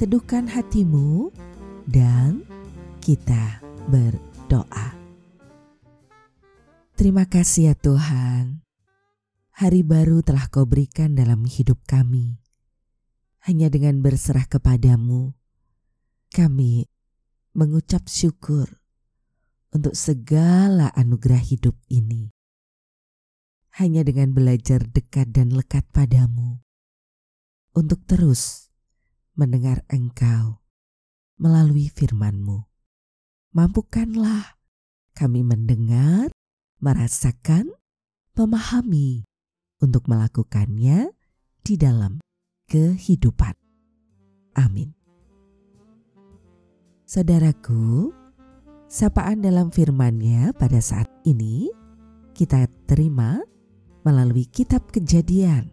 teduhkan hatimu dan kita berdoa. Terima kasih ya Tuhan. Hari baru telah kau berikan dalam hidup kami. Hanya dengan berserah kepadamu, kami mengucap syukur untuk segala anugerah hidup ini. Hanya dengan belajar dekat dan lekat padamu, untuk terus mendengar Engkau melalui firman-Mu. Mampukanlah kami mendengar, merasakan, memahami untuk melakukannya di dalam kehidupan. Amin. Saudaraku, sapaan dalam firman-Nya pada saat ini kita terima melalui kitab Kejadian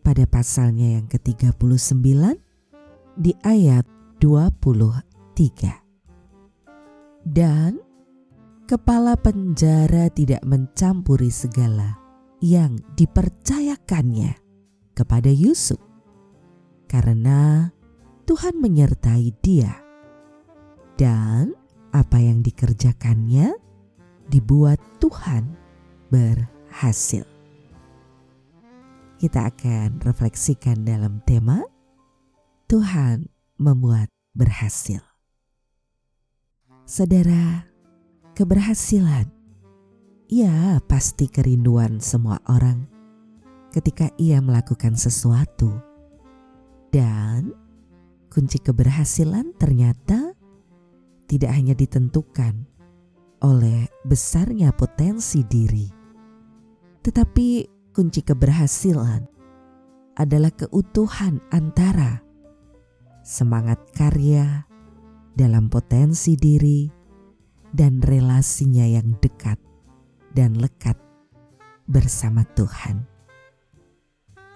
pada pasalnya yang ke-39 di ayat 23. Dan kepala penjara tidak mencampuri segala yang dipercayakannya kepada Yusuf karena Tuhan menyertai dia dan apa yang dikerjakannya dibuat Tuhan berhasil. Kita akan refleksikan dalam tema Tuhan membuat berhasil. Saudara, keberhasilan ya pasti kerinduan semua orang ketika ia melakukan sesuatu. Dan kunci keberhasilan ternyata tidak hanya ditentukan oleh besarnya potensi diri, tetapi kunci keberhasilan adalah keutuhan antara semangat karya dalam potensi diri dan relasinya yang dekat dan lekat bersama Tuhan.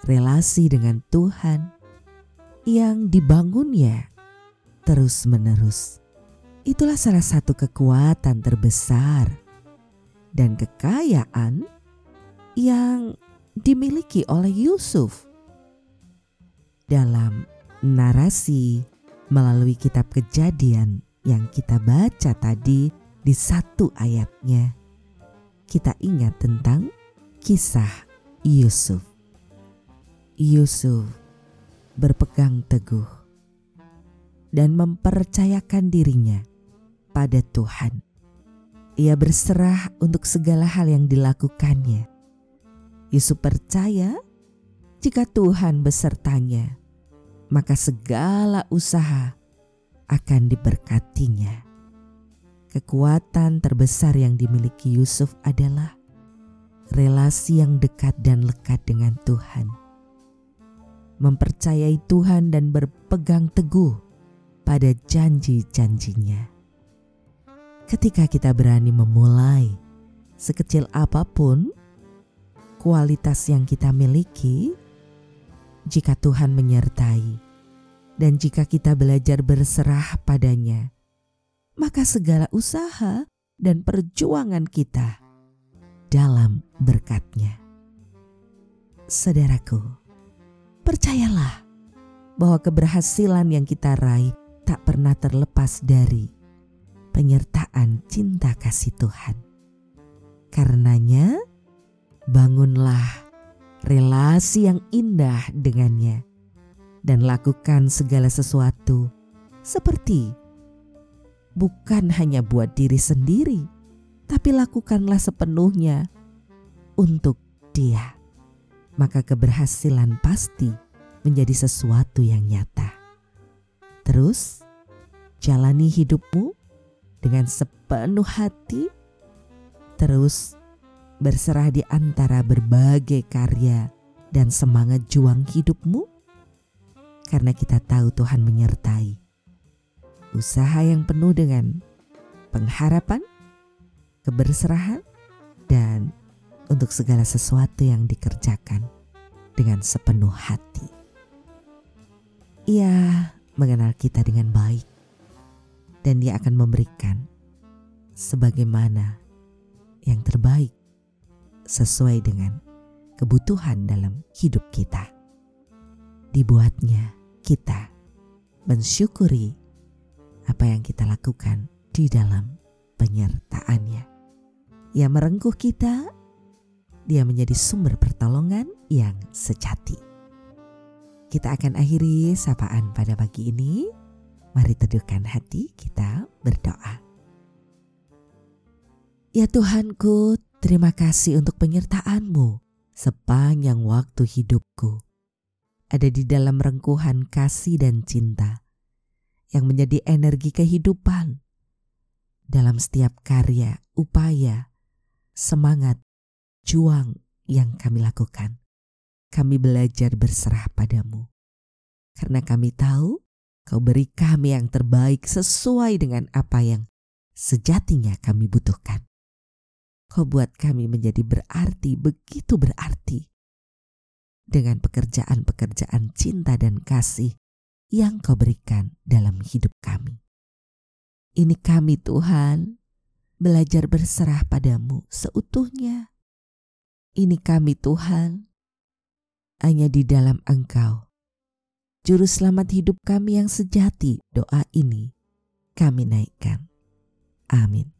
Relasi dengan Tuhan yang dibangunnya terus-menerus. Itulah salah satu kekuatan terbesar dan kekayaan yang dimiliki oleh Yusuf. Dalam narasi melalui kitab kejadian yang kita baca tadi di satu ayatnya. Kita ingat tentang kisah Yusuf. Yusuf berpegang teguh dan mempercayakan dirinya pada Tuhan. Ia berserah untuk segala hal yang dilakukannya. Yusuf percaya jika Tuhan besertanya, maka segala usaha akan diberkatinya. Kekuatan terbesar yang dimiliki Yusuf adalah relasi yang dekat dan lekat dengan Tuhan. Mempercayai Tuhan dan berpegang teguh pada janji-janjinya. Ketika kita berani memulai sekecil apa pun kualitas yang kita miliki, jika Tuhan menyertai dan jika kita belajar berserah padanya, maka segala usaha dan perjuangan kita dalam berkatnya. Saudaraku, percayalah bahwa keberhasilan yang kita raih tak pernah terlepas dari penyertaan cinta kasih Tuhan. Karenanya, bangunlah relasi yang indah dengannya, dan lakukan segala sesuatu seperti bukan hanya buat diri sendiri, tapi lakukanlah sepenuhnya untuk Dia. Maka keberhasilan pasti menjadi sesuatu yang nyata. Terus, jalani hidupmu dengan sepenuh hati. Terus, berserah di antara berbagai karya dan semangat juang hidupmu? Karena kita tahu Tuhan menyertai usaha yang penuh dengan pengharapan, keberserahan, dan untuk segala sesuatu yang dikerjakan dengan sepenuh hati. Ia mengenal kita dengan baik, dan Dia akan memberikan sebagaimana yang terbaik sesuai dengan kebutuhan dalam hidup kita. Dibuatnya kita mensyukuri apa yang kita lakukan di dalam penyertaannya. Ia merengkuh kita, dia menjadi sumber pertolongan yang sejati. Kita akan akhiri sapaan pada pagi ini. Mari teduhkan hati kita berdoa. Ya Tuhanku, terima kasih untuk penyertaan-Mu sepanjang waktu hidupku. Ada di dalam rengkuhan kasih dan cinta yang menjadi energi kehidupan dalam setiap karya, upaya, semangat, juang yang kami lakukan. Kami belajar berserah padamu. Karena kami tahu kau beri kami yang terbaik sesuai dengan apa yang sejatinya kami butuhkan. Kau buat kami menjadi berarti, begitu berarti. Dengan pekerjaan-pekerjaan cinta dan kasih yang kau berikan dalam hidup kami. Ini kami Tuhan, belajar berserah padamu seutuhnya. Ini kami Tuhan, hanya di dalam Engkau. Juru selamat hidup kami yang sejati, doa ini kami naikkan. Amin.